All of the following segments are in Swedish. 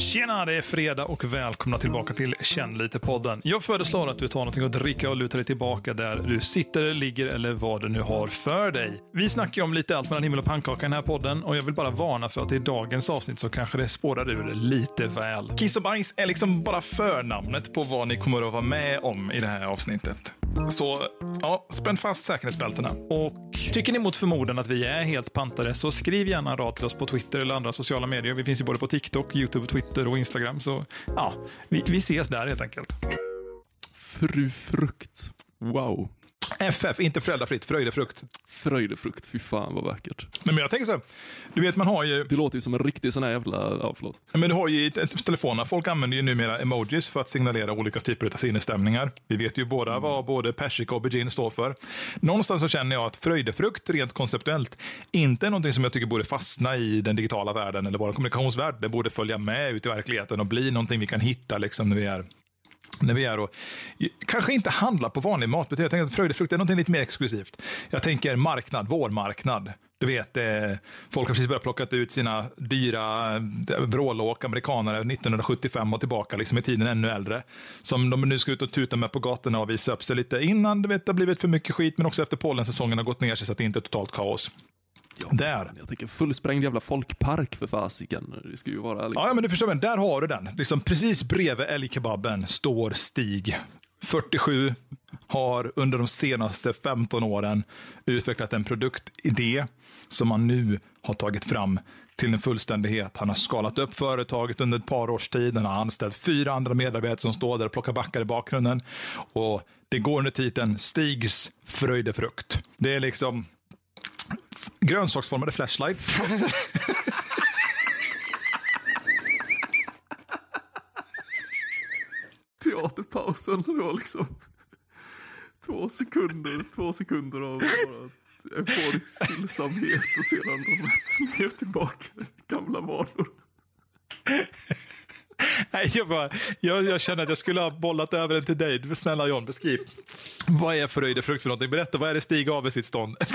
Tjena, det är fredag och välkomna tillbaka till Känn lite-podden. Jag föreslår att du tar någonting att dricka och lutar dig tillbaka där du sitter, ligger eller vad du nu har för dig. Vi snackar ju om lite allt mellan himmel och pannkaka i den här podden och jag vill bara varna för att i dagens avsnitt så kanske det spårar ur lite väl. Kiss och bajs är liksom bara förnamnet på vad ni kommer att vara med om i det här avsnittet. Så ja, spänn fast säkerhetsbältena. Och tycker ni mot förmodan att vi är helt pantade så skriv gärna en rad till oss på Twitter eller andra sociala medier. Vi finns ju både på TikTok, YouTube, Twitter och Instagram. Så ja, vi, vi ses där helt enkelt. Fru Frukt. Wow. FF, inte föräldrafritt, fröjdefrukt. Fröjdefrukt, fy fan vad vackert. Nej, men jag tänker så här, du vet man har ju... Det låter ju som en riktig sån här jävla, ja förlåt. Men du har ju telefonerna, folk använder ju numera emojis för att signalera olika typer av sinnesstämningar. Vi vet ju båda mm. vad både persika och aubergine står för. Någonstans så känner jag att fröjdefrukt, rent konceptuellt, inte är någonting som jag tycker borde fastna i den digitala världen eller vår kommunikationsvärld. Det borde följa med ut i verkligheten och bli någonting vi kan hitta liksom när vi är när vi är och kanske inte handlar på vanlig matbutik. Jag tänker att fröjdefrukt är något lite mer exklusivt. Jag tänker marknad, vårmarknad. Du vet, eh, folk har precis börjat plocka ut sina dyra eh, vrålåk, amerikanare, 1975 och tillbaka, liksom i tiden ännu äldre. Som de nu ska ut och tuta med på gatorna och visa upp sig lite innan du vet, det har blivit för mycket skit, men också efter pollensäsongen har gått ner sig så att det inte är totalt kaos. Ja, där. Jag tänker fullsprängd jävla folkpark för fasiken. Det ska ju vara liksom... Ja, men du förstår, men där har du den. Liksom, precis bredvid älgkebaben står Stig. 47 har under de senaste 15 åren utvecklat en produktidé som han nu har tagit fram till en fullständighet. Han har skalat upp företaget under ett par års tid. Han har anställt fyra andra medarbetare som står där och plockar backar i bakgrunden. Och det går under titeln Stigs fröjdefrukt. Det är liksom grönsaksformade flashlights. Teaterpausen, det var liksom två sekunder, två sekunder av bara euforisk stillsamhet och sedan rätt ner tillbaka gamla vanor. Nej, jag, bara, jag, jag känner att jag skulle ha bollat över den till dig. Snälla John, beskriv. Vad är fröjdefrukt för någonting? Berätta, vad är det Stig av i sitt stånd?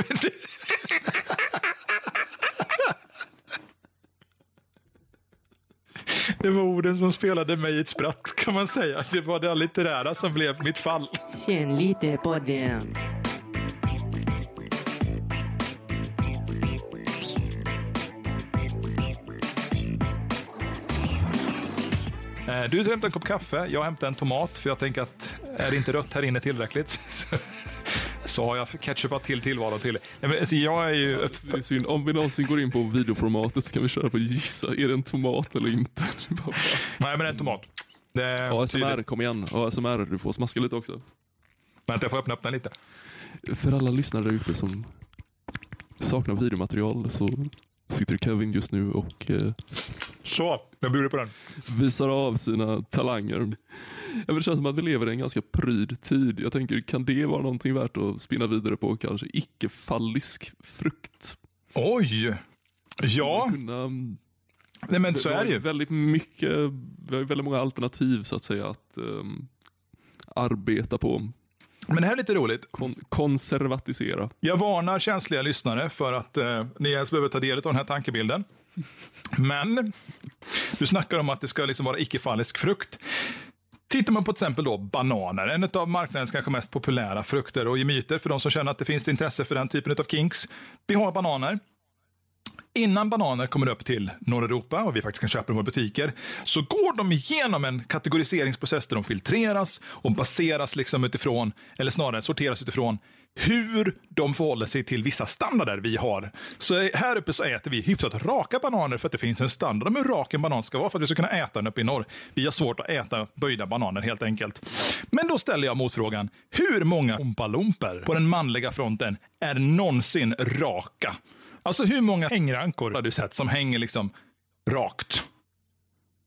Det var orden som spelade mig i ett spratt kan man säga. Det var det litterära som blev mitt fall. Känn lite på den. Eh, du hämtar en kopp kaffe, jag hämtar en tomat, för jag tänker att är det inte rött här inne tillräckligt så har jag ketchupat till tillvaron till. alltså, jag är ju... Det är synd. Om vi någonsin går in på videoformatet så kan vi köra på gissa. Är det en tomat eller inte? Nej, men det är en tomat. Det ASMR, kom igen. ASMR, du får smaska lite också. Vänta, jag får öppna upp den lite. För alla lyssnare där ute som saknar videomaterial så sitter Kevin just nu och eh, så, jag bjuder på den. Visar av sina talanger. det känns som att vi lever i en ganska pryd tid. Jag tänker, kan det vara någonting värt att spinna vidare på? Kanske icke-fallisk frukt? Oj! Ja. Kunna, Nej, men så är det ju. Väldigt mycket, vi har väldigt många alternativ så att säga att um, arbeta på. Men det här är lite roligt. Kon konservatisera. Jag varnar känsliga lyssnare för att eh, ni ens behöver ta del av den här tankebilden. Men du snackar om att det ska liksom vara icke-fallisk frukt. Tittar man på till exempel då bananer, en av marknadens kanske mest populära frukter och gemyter för de som känner att det finns intresse för den typen av kinks. Vi har bananer. Innan bananer kommer upp till norra Europa och vi faktiskt kan köpa dem i butiker, så går de igenom en kategoriseringsprocess där de filtreras och baseras liksom utifrån, eller snarare sorteras utifrån hur de förhåller sig till vissa standarder vi har. Så här uppe så äter vi hyfsat raka bananer för att det finns en standard om hur rak en banan ska vara för att vi ska kunna äta den uppe i norr. Vi har svårt att äta böjda bananer helt enkelt. Men då ställer jag motfrågan, hur många ompalumper på den manliga fronten är någonsin raka? Alltså hur många hängrankor har du sett som hänger liksom rakt?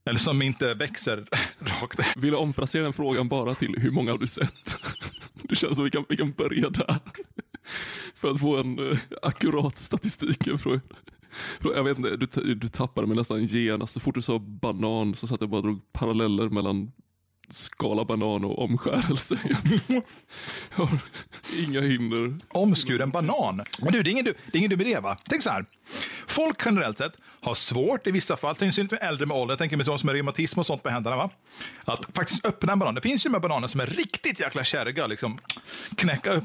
Eller som inte växer rakt. Vill omfrasera den frågan bara till hur många har du sett? Det känns som vi kan, vi kan börja där. För att få en uh, akkurat statistik. Jag vet inte, du, du tappade mig nästan genast. Så fort du sa banan så satt jag bara och drog paralleller mellan skala banan och omskärelse. Jag inga hinder. Omskuren banan. Men du, det är ingen, du- det är ingen dum idé va? Tänk så här. Folk generellt sett har svårt i vissa fall, tänk synligt med äldre med ålder, jag tänker med sådana som är reumatism och sånt på händerna, va? att faktiskt öppna en banan. Det finns ju med bananer som är riktigt jäkla kärga liksom knäcka upp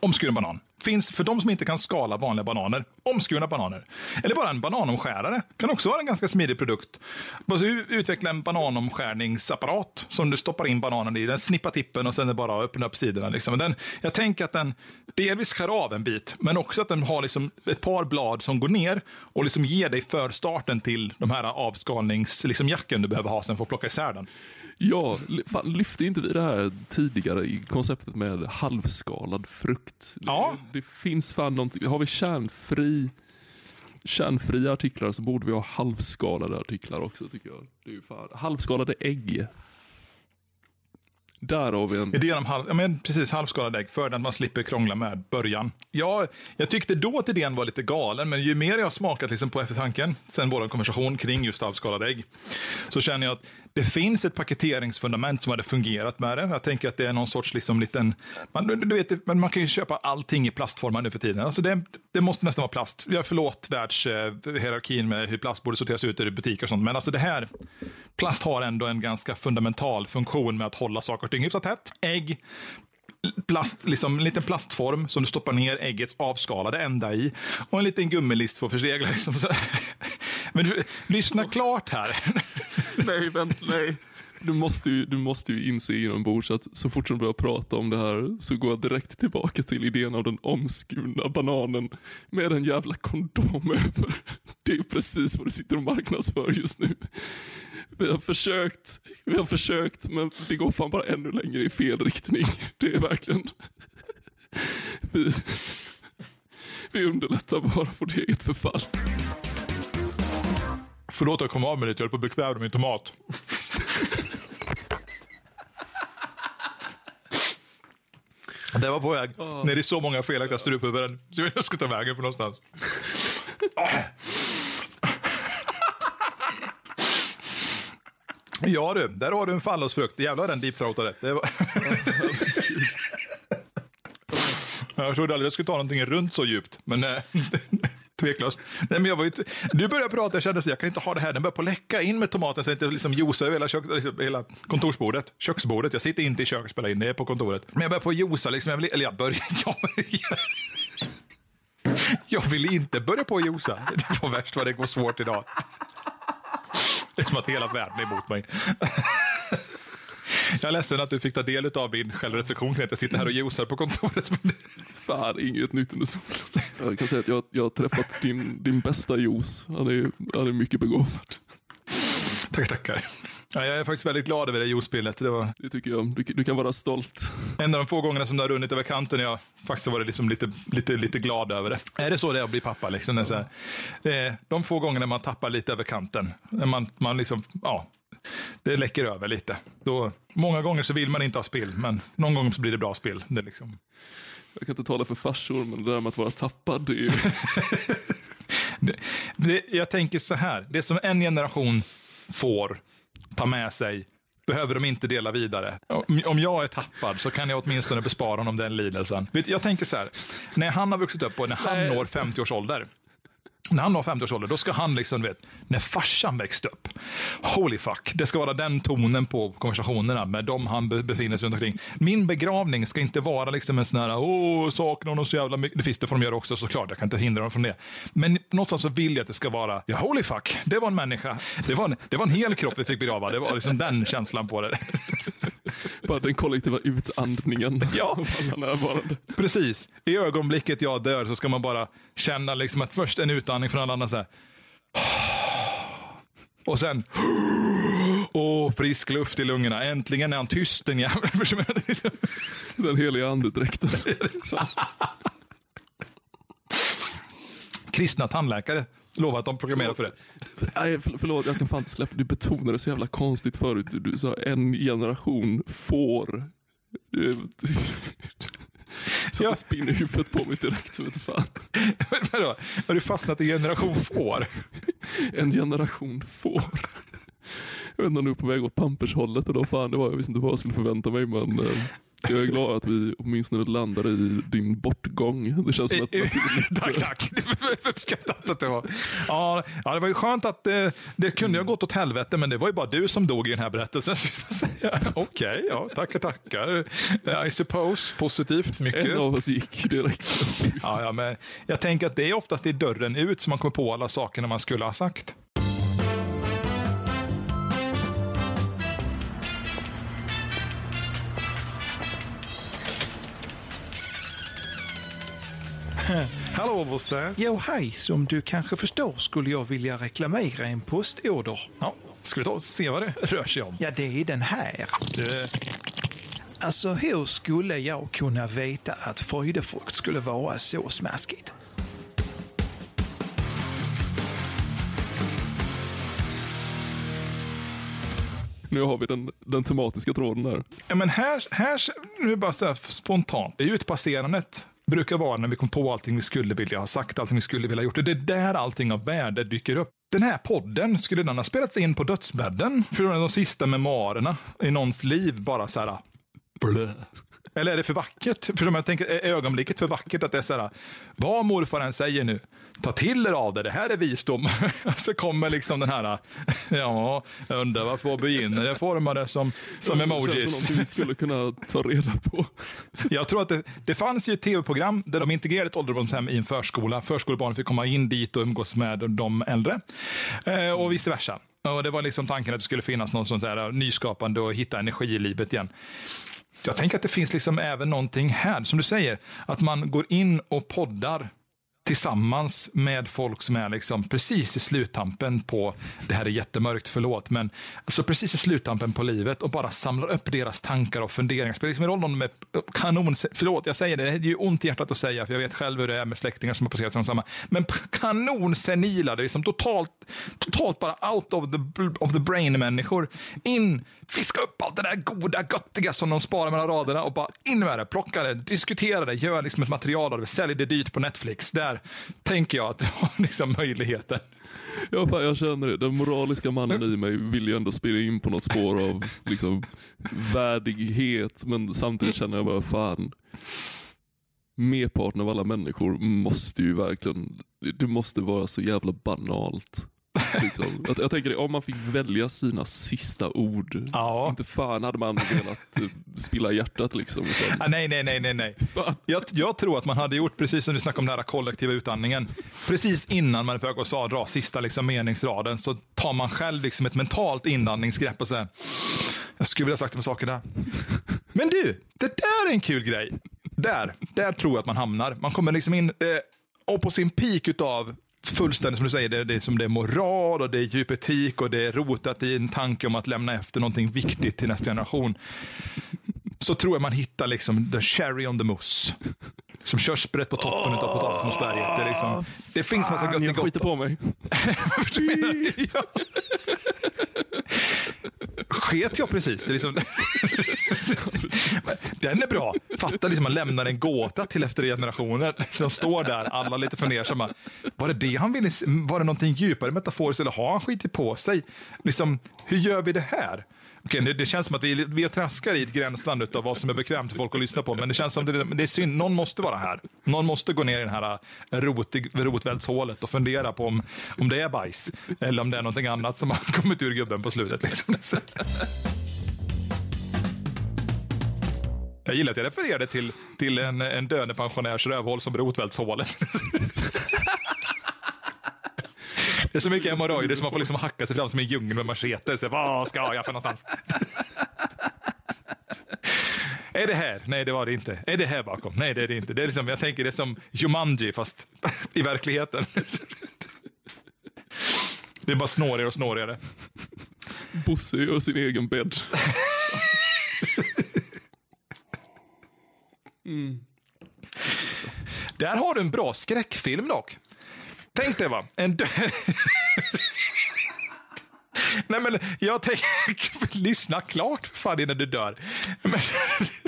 omskuren banan. Finns för de som inte kan skala vanliga bananer, omskurna bananer. Eller bara en bananomskärare. Kan också vara en ganska smidig produkt. Bara så u- utveckla en bananomskärningsapparat som du stoppar in bananen i. Den snippar tippen och sen är bara att öppna upp sidorna. Liksom. Den, jag tänker att den delvis skär av en bit, men också att den har liksom ett par blad som går ner och liksom ger dig förstarten till de här avskalningsjacken liksom, du behöver ha sen för att plocka isär den. Ja, fan, lyfte inte vi det här tidigare i konceptet med halvskalad frukt? Ja. Det, finns fan någonting. Har vi kärnfri, kärnfria artiklar så borde vi ha halvskalade artiklar också tycker jag. Det är ju fan, halvskalade ägg. Där har vi en... Det genom halv, ja, men precis, halvskalad ägg för att man slipper krångla med början. Ja, jag tyckte då att idén var lite galen, men ju mer jag smakat liksom på eftertanken sen vår konversation kring just halvskalad ägg, så känner jag att det finns ett paketeringsfundament som hade fungerat med det. Jag tänker att det är någon sorts liksom liten... Man, du vet, man kan ju köpa allting i plastformar nu för tiden. Alltså det, det måste nästan vara plast. Jag förlåt världshierarkin eh, med hur plast borde sorteras ut ur butiker och sånt, men alltså det här... Plast har ändå en ganska fundamental funktion med att hålla saker och ting hyfsat tätt. Ägg, plast, liksom en liten plastform som du stoppar ner äggets avskalade ända i och en liten gummilist för att försegla. Liksom. Men du, lyssna klart här. Nej, vänta, nej. Du måste, ju, du måste ju inse inombords att så fort som du börjar prata om det här så går jag direkt tillbaka till idén av den omskurna bananen med en jävla kondom över. Det är precis vad du sitter och marknadsför just nu. Vi har försökt, vi har försökt men det går fan bara ännu längre i fel riktning. Det är verkligen... Vi, vi underlättar bara vårt eget förfall. Förlåt att jag kom av mig lite, jag höll på att bli kvävd av min tomat. Det var på väg ner i så många felaktiga struphuvuden. Så jag vet inte jag ska ta vägen för någonstans. Ja du, där har du en fallosfrukt. Jävlar den deepthroatade. Det var... Jag trodde aldrig jag skulle ta någonting runt så djupt, men eh, tveklöst. Nej, men jag var ju du började prata, jag kände att jag kan inte ha det här. Den börjar på läcka in med tomaten så det inte liksom juicar över hela, kök, liksom, hela kontorsbordet. Köksbordet. Jag sitter inte i köket och spelar in, det är på kontoret. Men jag börjar på josa, liksom. jag vill, eller jag börjar... Jag, jag vill inte börja på josa. Det var värst vad det går svårt idag. Som att hela världen är emot mig. Jag är ledsen att du fick ta del av min självreflektion kring att jag sitter här och josar på kontoret. Fan, inget nytt under solen. Jag kan säga att jag, jag har träffat din, din bästa juice. Han är, han är mycket begåvad. Tack, tackar. Ja, jag är faktiskt väldigt glad över det juicebildet. Det var Det tycker jag. Du, du kan vara stolt. en av de få gångerna som det har runnit över kanten jag faktiskt varit liksom lite, lite, lite glad över det. Är det så det är att bli pappa? Liksom? Det så här, det är de få gångerna man tappar lite över kanten. När man, man liksom, ja, det läcker över lite. Då, många gånger så vill man inte ha spill, men någon gång så blir det bra spill. Det liksom, Jag kan inte tala för farsor, men det där med att vara tappad, det är ju... det, det, jag tänker så här, det som en generation får ta med sig behöver de inte dela vidare. Om, jag är tappad så kan jag åtminstone bespara honom den lidelsen. Jag tänker så här, när han har vuxit upp och när han Nej. når 50 års ålder, när han når 50 års ålder, då ska han liksom, du vet, när farsan växte upp. Holy fuck, det ska vara den tonen på konversationerna med dem han befinner sig runt omkring. Min begravning ska inte vara liksom en sån här, åh, saknar honom så jävla mycket. Det finns det får de göra också såklart, jag kan inte hindra dem från det. Men någonstans så vill jag att det ska vara, ja holy fuck, det var en människa. Det var en, det var en hel kropp vi fick begrava. Det var liksom den känslan på det. Bara den kollektiva utandningen Ja. av alla närvarande. Precis. I ögonblicket jag dör så ska man bara känna liksom att först en utandning från alla andra så här. Och sen, åh, frisk luft i lungorna. Äntligen är han tyst den jäveln. Den heliga andedräkten. Kristna tandläkare lovar att de programmerar för det. Nej, för, förlåt, jag kan fan inte släppa Du betonade så jävla konstigt förut. Du, sa en generation får. Det- Så Ja. det spinner huvudet på mig direkt. Vet du fan. Vadå? Har du fastnat i generation får? En generation får. Jag vet inte om du är på väg åt Pampers-hållet fan det var. Jag visste inte vad jag skulle förvänta mig men eh, jag är glad att vi åtminstone landade i din bortgång. Det känns som ett naturligt... tack, tack. Uppskattat att det var. Ja, ja, det var ju skönt att det, det kunde ha gått åt helvete, men det var ju bara du som dog i den här berättelsen. Okej, okay, ja, tackar, tackar. I suppose, positivt, mycket. En av oss gick direkt. Ja, ja, men jag tänker att det är oftast i dörren ut som man kommer på alla sakerna man skulle ha sagt. Hallå Bosse. Jo, hej. Som du kanske förstår skulle jag vilja reklamera en postorder. Ja, ska vi ta och se vad det rör sig om? Ja, det är den här. Alltså, hur skulle jag kunna veta att fröjdefrukt skulle vara så smaskigt? Nu har vi den, den tematiska tråden där. Ja, men här, här, nu bara så här spontant, det är utpasserandet brukar vara när vi kom på allting vi skulle vilja ha sagt, allting vi skulle vilja ha gjort. Det är där allting av värde dyker upp. Den här podden, skulle den ha spelats in på dödsbädden? För de sista memoarerna i någons liv, bara så här... Blö. Eller är det för vackert? För jag tänker, är ögonblicket för vackert att det är så här, vad morfar än säger nu, ta till er av det, det här är visdom. så kommer liksom den här, ja, undrar varför begynner det formade som, som emojis. Det känns som vi skulle kunna ta reda på. Jag tror att det, det fanns ju ett tv-program där de integrerade ett ålderdomshem i en förskola. Förskolebarn fick komma in dit och umgås med de äldre eh, och vice versa. Och det var liksom tanken att det skulle finnas något sånt här nyskapande och hitta energi i livet igen. Jag tänker att det finns liksom även någonting här, som du säger, att man går in och poddar tillsammans med folk som är liksom precis i sluttampen på, det här är jättemörkt, förlåt, men alltså precis i sluttampen på livet och bara samlar upp deras tankar och funderingar. Spelar liksom roll om de är kanon, förlåt, jag säger det, det är ju ont i hjärtat att säga, för jag vet själv hur det är med släktingar som har passerat som samma, men kanonsenila, det är liksom totalt, totalt bara out of the, of the brain-människor. In, fiska upp allt det där goda, göttiga som de sparar mellan raderna och bara in med det, plocka det, diskutera det, gör liksom ett material av det, sälj det dyrt på Netflix. Där tänker jag att du har liksom möjligheten. Ja, fan, jag känner det. Den moraliska mannen i mig vill ju ändå spela in på något spår av liksom, värdighet, men samtidigt känner jag bara fan, merparten av alla människor måste ju verkligen, det måste vara så jävla banalt. Liksom. Jag, jag, tänker om man fick välja sina sista ord. Ja. Inte fan hade man velat uh, spilla hjärtat liksom. Utan... Ah, nej, nej, nej, nej. nej. Jag, jag, tror att man hade gjort precis som du snackade om den här kollektiva utandningen. Precis innan man är på väg att dra sista liksom, meningsraden så tar man själv liksom ett mentalt inandningsgrepp och säger jag skulle vilja sagt de sakerna. Men du, det där är en kul grej. Där, där tror jag att man hamnar. Man kommer liksom in eh, och på sin peak utav fullständigt som du säger, det, det, är som det är moral och det är djup etik och det är rotat i en tanke om att lämna efter någonting viktigt till nästa generation. Så tror jag man hittar liksom the cherry on the mousse. Som körsbäret på toppen oh, av potatismosberget. Det, liksom, det finns massa gott i gott. Jag skiter på mig. Sket jag precis? Det är liksom... Den är bra. Fatta liksom man lämnar en gåta till efter generationer. De står där, alla lite fundersamma. Var det det han ville? Var det någonting djupare metaforiskt eller har han skitit på sig? Liksom, hur gör vi det här? Okay, det, det, känns som att vi, vi traskar i ett gränsland av vad som är bekvämt för folk att lyssna på. Men det känns som att det, det är synd. Någon måste vara här. Någon måste gå ner i det här eh, rotvältshålet och fundera på om, om det är bajs. Eller om det är någonting annat som har kommit ur gubben på slutet. Liksom. Jag gillar att jag refererade till, till en, en döende pensionärs rövhål som rotvältshålet. Det är så mycket hemorrojder så man får liksom hacka sig fram som en djungel med machete. Så vad ska jag för någonstans? Är det här? Nej, det var det inte. Är det här bakom? Nej, det är det inte. Det är liksom, jag tänker det är som Jumanji, fast i verkligheten. Det är bara snårigare och snårigare. Bosse gör sin egen bädd. Mm. Där har du en bra skräckfilm dock. Tänk dig va, en dö... Nej men jag tänker, lyssna klart för fan innan du dör. Men,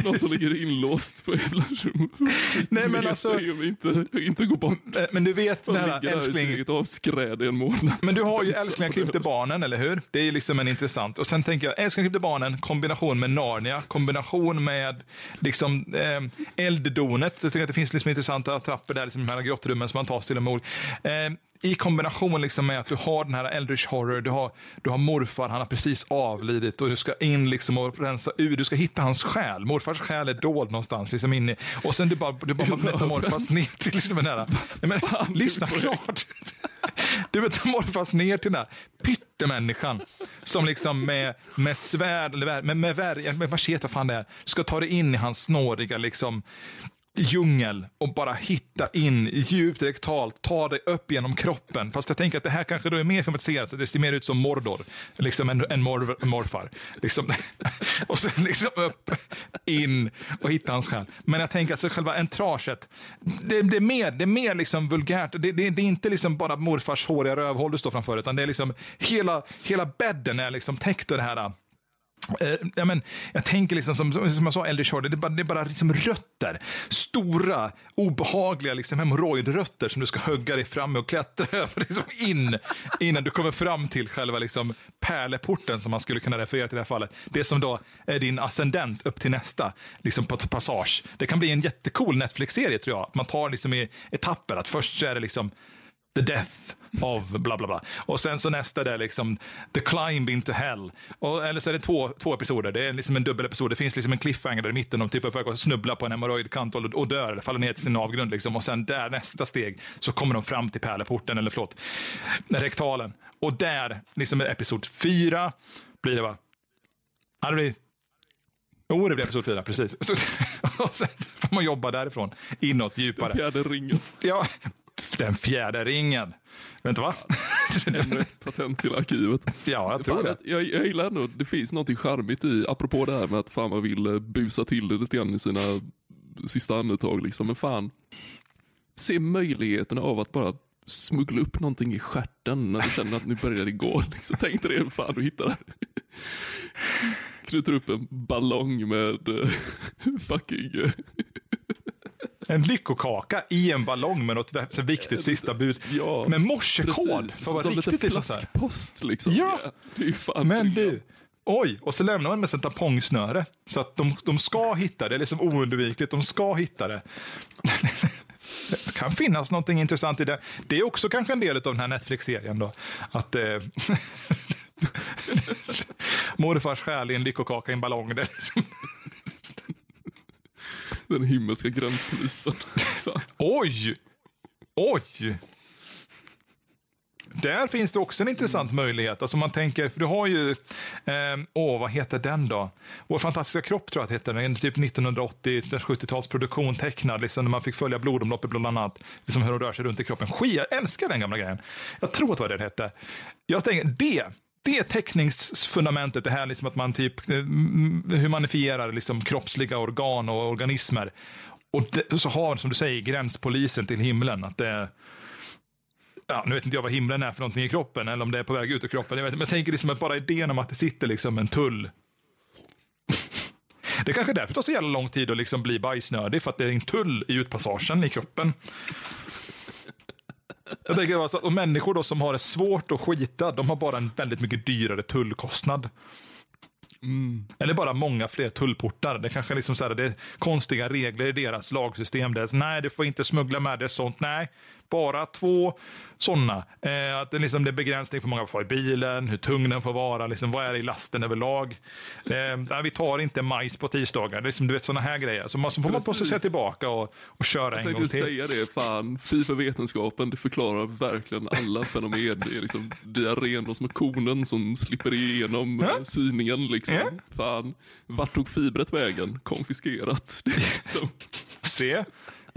någon som ligger inlåst på jävla rum. Nej, men Med alltså- och inte, inte går bort. Eh, Men du vet De den här älskling, eget avskräde i en månad. men du har ju älsklingar klippte barnen, eller hur? Det är liksom en intressant. Och sen tänker jag, älsklingar klippte barnen, kombination med Narnia, kombination med liksom eh, elddonet. Jag tycker att det finns liksom intressanta trappor där, liksom, de här grottrummen som man tar sig till en mord. Eh, I kombination liksom med att du har den här Eldritch Horror, du har, du har morfar, han har precis avlidit och du ska in liksom och rensa ur, du ska hitta hans själ. Morfars själ är dold någonstans, liksom inne. Och sen du bara, du bara metamorfas ner till liksom den här, nej, men, lyssna klart. Du metamorfas ner till den här pyttemänniskan som liksom med, med svärd, eller med, med, vär- med machete, vad fan det är, ska ta dig in i hans snåriga liksom, djungel och bara hitta in djupt rektalt, ta dig upp genom kroppen. Fast jag tänker att det här kanske då är mer filmatiserat, så det ser mer ut som Mordor, liksom en, en mor, morfar. Liksom. och sen liksom upp, in och hitta hans själ. Men jag tänker att så själva entraget, det, det är mer, det är mer liksom vulgärt. Det, det, det är inte liksom bara morfars håriga rövhål du står framför, utan det är liksom hela, hela bädden är liksom täckt av det här Uh, ja, men, jag tänker liksom som, som jag sa, Eldritch Horror, det är bara, det är bara liksom rötter. Stora, obehagliga liksom hemorrojdrötter som du ska hugga dig fram med och klättra över liksom in innan du kommer fram till själva liksom pärleporten som man skulle kunna referera till i det här fallet. Det som då är din ascendent upp till nästa liksom på passage. Det kan bli en jättecool Netflix-serie tror jag. Man tar liksom i etapper. Att först så är det liksom The Death of bla bla bla. Och sen så nästa det är liksom The Climb into Hell. Och, eller så är det två, två episoder. Det är liksom en dubbelepisod. Det finns liksom en cliffhanger där i mitten. De typ är på väg att snubbla på en hemorrojdkant och, och dör eller faller ner till sin avgrund. Liksom. Och sen där nästa steg så kommer de fram till pärleporten, eller förlåt, rektalen. Och där, liksom episod fyra, blir det va? Ja, det blir Jo, det blir episod fyra, precis. och sen får man jobba därifrån, inåt, djupare. Fjärde ringen. Ja, den fjärde ringen. Vänta, va? Ännu ett patent till arkivet. ja, jag tror Fan, det. jag, jag gillar ändå, det finns något charmigt i, apropå det här med att fan man vill eh, busa till det lite grann i sina sista andetag liksom. Men fan, se möjligheterna av att bara smuggla upp någonting i stjärten när du känner att nu börjar det gå. Liksom. Tänk dig det, fan du hittar det. Knyter upp en ballong med eh, fucking eh, En lyckokaka i en ballong med något viktigt sista bud. Ja, med morsekod. För att Som lite riktigt här. flaskpost liksom. Ja. det är ju fan Men du, oj, och så lämnar man med ett tampongsnöre. Så att de, de ska hitta det, det är liksom oundvikligt, de ska hitta det. Det kan finnas någonting intressant i det. Det är också kanske en del av den här Netflix-serien då. Att eh, morfars själ i en lyckokaka i en ballong. Det liksom, den himmelska gränspolisen. Oj! Oj! Där finns det också en intressant möjlighet. Alltså man tänker, för du har ju, eh, åh vad heter den då? Vår fantastiska kropp tror jag att heter den. En typ 1980-70-tals produktion tecknad, liksom, när man fick följa blodomloppet bland annat. Liksom hur de rör sig runt i kroppen. Skit, jag älskar den gamla grejen. Jag tror att det var det den hette. Jag tänker, det, det teckningsfundamentet, det här liksom att man typ eh, humanifierar liksom kroppsliga organ och organismer. Och det, så har, som du säger, gränspolisen till himlen. Att det, ja, nu vet inte jag vad himlen är för någonting i kroppen eller om det är på väg ut ur kroppen. Jag, vet, men jag tänker liksom att bara idén om att det sitter liksom en tull. Det är kanske är därför det tar så jävla lång tid att liksom bli bajsnödig, för att det är en tull i utpassagen i kroppen. Jag tänker alltså, och människor då som har det svårt att skita, de har bara en väldigt mycket dyrare tullkostnad. Eller bara många fler tullportar. Det kanske liksom så här, det är konstiga regler i deras lagsystem. Det är, nej, du får inte smuggla med det sånt. Nej, bara två sådana. Eh, att det, liksom, det är begränsning på hur många får i bilen, hur tung den får vara, liksom, vad är det i lasten överlag. Eh, vi tar inte majs på tisdagar. Det liksom, du vet sådana här grejer. Så man får man på sig tillbaka och, och köra Jag en gång tänkte till. säga det, fan, fy för vetenskapen, det förklarar verkligen alla fenomen. Det är liksom diarrén hos konen som slipper igenom Ja. ja. syningen liksom. Ja. Fan, vart tog fibret vägen? Konfiskerat. Liksom, Se,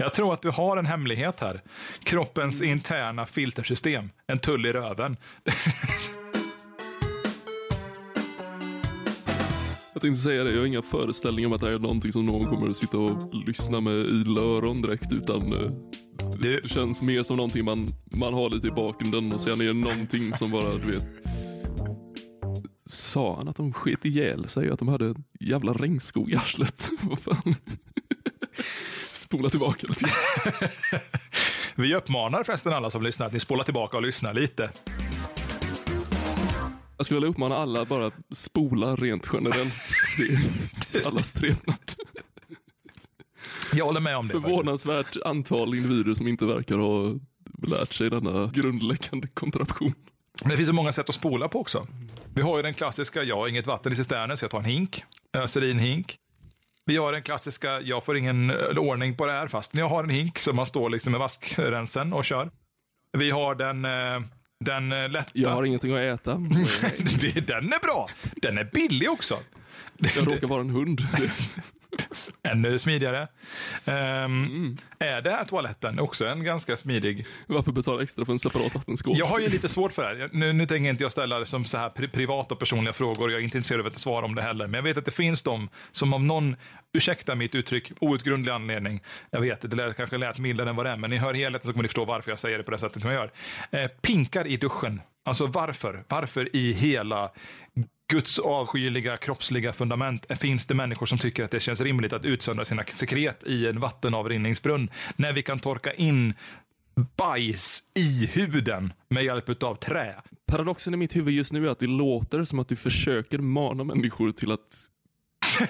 jag tror att du har en hemlighet här. Kroppens interna filtersystem. En tull i röven. jag tänkte säga det, jag har inga föreställningar om att det här är någonting som någon kommer att sitta och lyssna med i öron direkt, utan eh, det känns mer som någonting man, man har lite i bakgrunden och sen är det någonting som bara, du vet, Sa han att de sket ihjäl sig att de hade en jävla regnskog i arslet? Vad fan? Spola tillbaka. Vi uppmanar förresten alla som lyssnar att ni spolar tillbaka och lyssnar lite. Jag skulle vilja uppmana alla bara spola rent generellt. Det är för allas trevnad. Jag håller med om det. faktiskt. Förvånansvärt antal individer som inte verkar ha lärt sig denna grundläggande kontraktion. Men det finns så många sätt att spola på också. Vi har ju den klassiska, jag har inget vatten i cisternen så jag tar en hink, öser i en hink. Vi har den klassiska, jag får ingen eh, ordning på det här fast jag har en hink som man står liksom med vaskrensen och kör. Vi har den, eh, den eh, lätta. Jag har ingenting att äta. Det- den är bra. Den är billig också. Jag råkar vara en hund. Ännu smidigare. Ehm, Är det här toaletten också en ganska smidig? Varför betala extra för en separat vattenskål? Jag har ju lite svårt för det här. Nu, nu tänker inte jag ställa som så här pri- privata och personliga frågor. Jag är inte intresserad av att svara om det heller. Men jag vet att det finns de som av någon, ursäkta mitt uttryck, outgrundlig anledning. Jag vet, det lät, kanske lät mildare än vad det är. Men ni hör helheten så kommer ni förstå varför jag säger det på det sättet som jag gör. Eh, pinkar i duschen. Alltså varför? Varför i hela Guds avskyliga kroppsliga fundament finns det människor som tycker att det känns rimligt att utsöndra sina sekret i en vattenavrinningsbrunn när vi kan torka in bajs i huden med hjälp av trä. Paradoxen i mitt huvud just nu är att det låter som att du försöker mana människor till att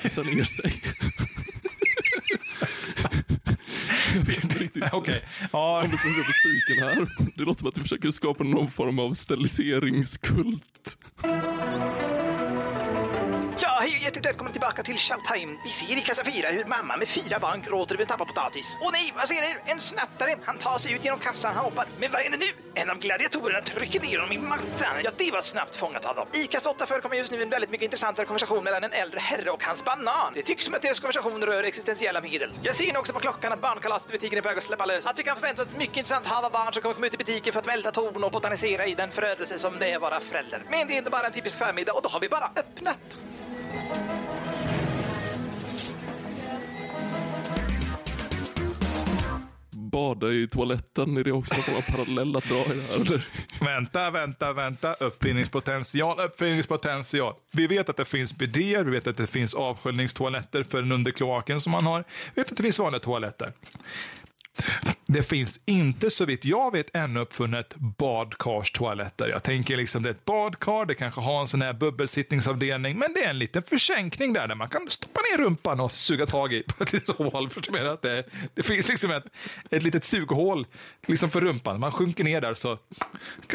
kissa ner sig. Jag vet inte riktigt. Okej. Ja, Om du ska gå på spiken här. Det låter som att du försöker skapa någon form av steriliseringskult. Ja, hej och hjärtligt välkomna tillbaka till Showtime. Vi ser i kassa 4 hur mamma med fyra barn gråter över en tappad potatis. Åh nej, vad ser ni? En snattare! Han tar sig ut genom kassan, han hoppar. Men vad händer nu? En av gladiatorerna trycker ner honom i mattan. Ja, det var snabbt fångat av dem. I kassa 8 förekommer just nu en väldigt mycket intressantare konversation mellan en äldre herre och hans banan. Det tycks som att deras konversation rör existentiella medel. Jag ser nu också på klockan att barnkalaset i butiken är på väg att släppa lös. Att vi kan förvänta oss ett mycket intressant hav av barn som kommer komma ut i butiken för att välta torn och botanisera i den förödelse som det är att vara förälder. Men det är inte bara en typisk förmiddag och då har vi bara öppnat. Bada i toaletten, är det också någon parallell att dra i det här? Eller? vänta, vänta, vänta. Uppfinningspotential, uppfinningspotential. Vi vet att det finns bidéer, vi vet att det finns avsköljningstoaletter för den under kloaken som man har. Vi vet att det finns vanliga toaletter. Det finns inte, så vitt jag vet, ännu uppfunnet badkarstoaletter. Jag tänker liksom det är ett badkar, det kanske har en sån här bubbelsittningsavdelning, men det är en liten försänkning där, där man kan stoppa ner rumpan och suga tag i på ett litet hål. Att det, det finns liksom ett, ett litet sughål liksom för rumpan. Man sjunker ner där så,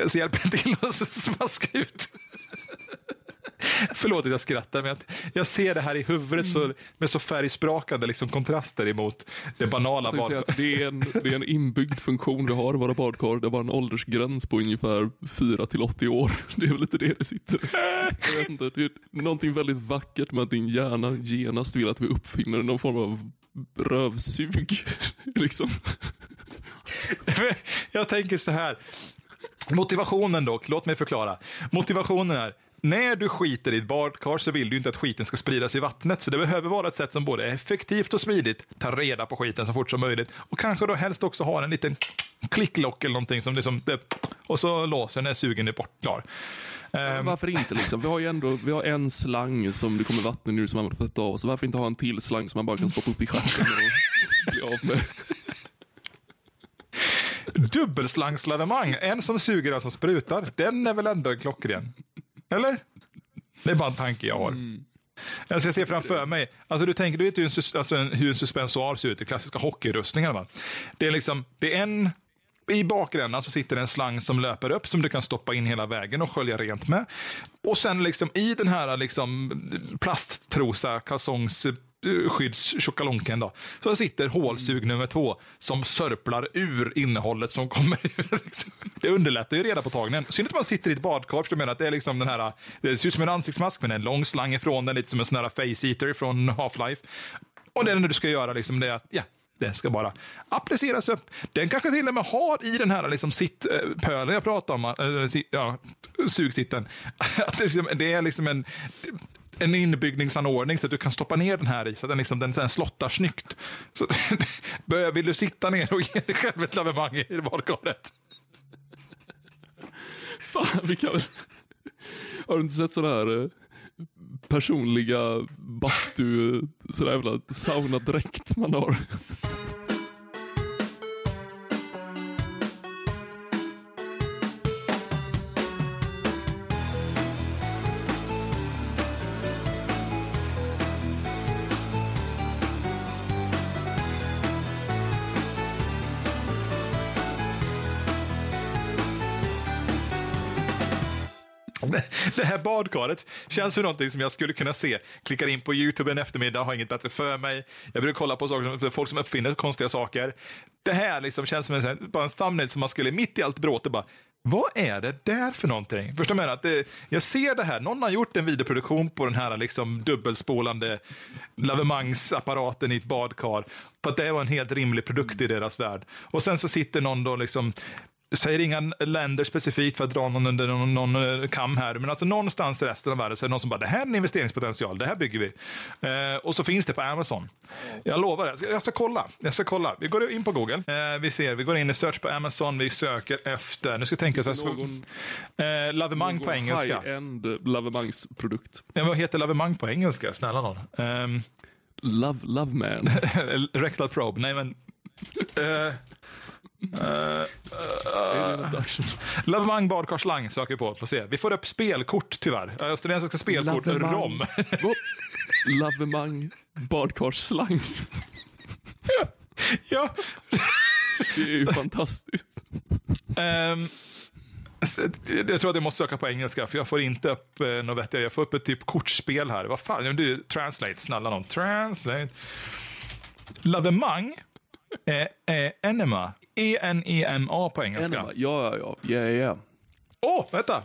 så hjälper det till att smaska ut. Förlåt att jag skrattar, men jag, ser det här i huvudet så, med så färgsprakande liksom, kontraster emot det banala. Jag tänkte säga bad- att det är, en, det är en inbyggd funktion vi har i våra badkar. Det bara en åldersgräns på ungefär 4 till 80 år. Det är väl lite det det sitter. Jag vet inte, det är någonting väldigt vackert med att din hjärna genast vill att vi uppfinner någon form av rövsug. liksom. Jag tänker så här. Motivationen dock, låt mig förklara. Motivationen är, när du skiter i ett badkar så vill du inte att skiten ska spridas i vattnet. Så det behöver vara ett sätt som både är effektivt och smidigt, tar reda på skiten så fort som möjligt och kanske då helst också har en liten klicklock eller någonting som liksom, och så låser när sugen är bort klar. Ehm, Varför inte liksom? Vi har ju ändå vi har en slang som det kommer vatten ur som man ta av. Så varför inte ha en till slang som man bara kan stoppa upp i stjärten och bli av med? Dubbelslangslavemang, en som suger och en som sprutar. Den är väl ändå en klockren? Eller? Det är bara en tanke jag har. Alltså jag ser framför mig, alltså du tänker, du vet ju en, alltså en, hur en suspensoar ser ut i klassiska hockeyrustningar. Det är liksom, det är en, i bakändan så sitter en slang som löper upp som du kan stoppa in hela vägen och skölja rent med. Och sen liksom i den här liksom plasttrosa kalsongs skyddstjockalonken då. Så sitter hålsug nummer två som sörplar ur innehållet som kommer ur. Det underlättar ju reda på tagningen. Synd att man sitter i ett badkar, för du menar att det är liksom den här, det ser ut som en ansiktsmask men en lång slang ifrån den, lite som en sån här face-eater från Half-Life. Och det enda du ska göra liksom det är att, ja, den ska bara appliceras upp. Den kanske till och med har i den här liksom sittpölen jag pratade om, äh, si- ja, sugsitten, att det, liksom, det är liksom en, en inbyggningsanordning så att du kan stoppa ner den här i så att den, liksom, den sen slottar snyggt. Så, börjar- vill du sitta ner och ge dig själv ett lavemang i badkaret? Fan, vi kan väl... Har du inte sett sådana här eh, personliga bastu, sådär jävla saunadräkt man har? Här badkaret känns ju någonting som jag skulle kunna se. Klickar in på YouTube en eftermiddag, har inget bättre för mig. Jag brukar kolla på saker, som- folk som uppfinner konstiga saker. Det här liksom känns som en, bara en thumbnail som man skulle mitt i allt bråte bara vad är det där för någonting? Förstår du? Att det, jag ser det här, någon har gjort en videoproduktion på den här liksom dubbelspolande lavemangsapparaten i ett badkar. För att det var en helt rimlig produkt i deras värld. Och sen så sitter någon då liksom säger inga länder specifikt för att dra någon under någon, någon eh, kam här, men alltså någonstans i resten av världen så är det någon som bara, det här är en investeringspotential, det här bygger vi. Eh, och så finns det på Amazon. Jag lovar, jag ska, jag ska kolla. Jag ska kolla. Vi går in på Google. Eh, vi ser, vi går in i search på Amazon, vi söker efter, nu ska jag tänka, så jag Någon, eh, lavemang på engelska. High-end lavemangsprodukt. Ja, vad heter lavemang på engelska? Snälla någon. Ehm, Love, love man. rectal probe, nej men. Eh, Alien abduction. Lavemang badkarslang söker vi på. Får se. Vi får upp spelkort tyvärr. Australiensiska spelkort, Lavemang. rom. Lavemang badkarsslang. ja. Det är ju fantastiskt. S- jag tror att jag måste söka på engelska, för jag får inte upp eh, något vettigt. Jag får upp ett typ kortspel här. Vad fan, Ja, du, translate, snälla någon. Translate. Lavemang är, är enema. E-N-E-M-A på engelska. Enema. Ja, ja, ja. Ja. Åh, oh, vänta!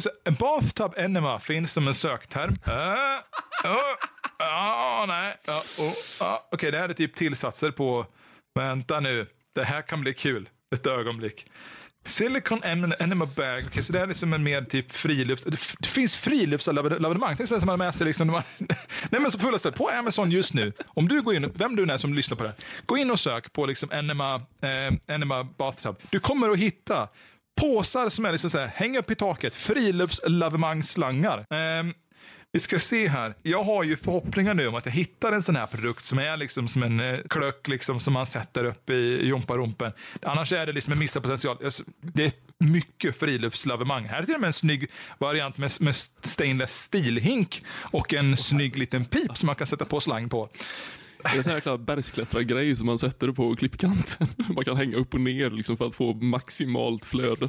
Så, en bathtub enema finns som en sökterm. Uh, oh, ah, nej. Uh, ah. Okej, det här är typ tillsatser på... Vänta nu. Det här kan bli kul. Ett ögonblick. Silicon enema bag. okay, så det är liksom en mer typ frilufts... Det, det finns friluftslavemang. Det är som man har med sig liksom... man- Nej, men så fulla stället. På Amazon just nu. Om du går in, vem du än är som lyssnar på det här. Gå in och sök på liksom enema, eh, enema bathtub. Du kommer att hitta påsar som är liksom så här, häng upp i taket, friluftslavemangsslangar. Eh, vi ska se här. Jag har ju förhoppningar nu om att jag hittar en sån här produkt som är liksom som en eh, klöck liksom, som man sätter upp i jomparumpen. Annars är det liksom en missad potential. Det är mycket friluftslavemang. Här är till och med en snygg variant med, med stainless stilhink och en snygg liten pip som man kan sätta på slang på. Det är en sån här jäkla bergsklättrargrej som man sätter på klippkanten. Man kan hänga upp och ner liksom för att få maximalt flöde.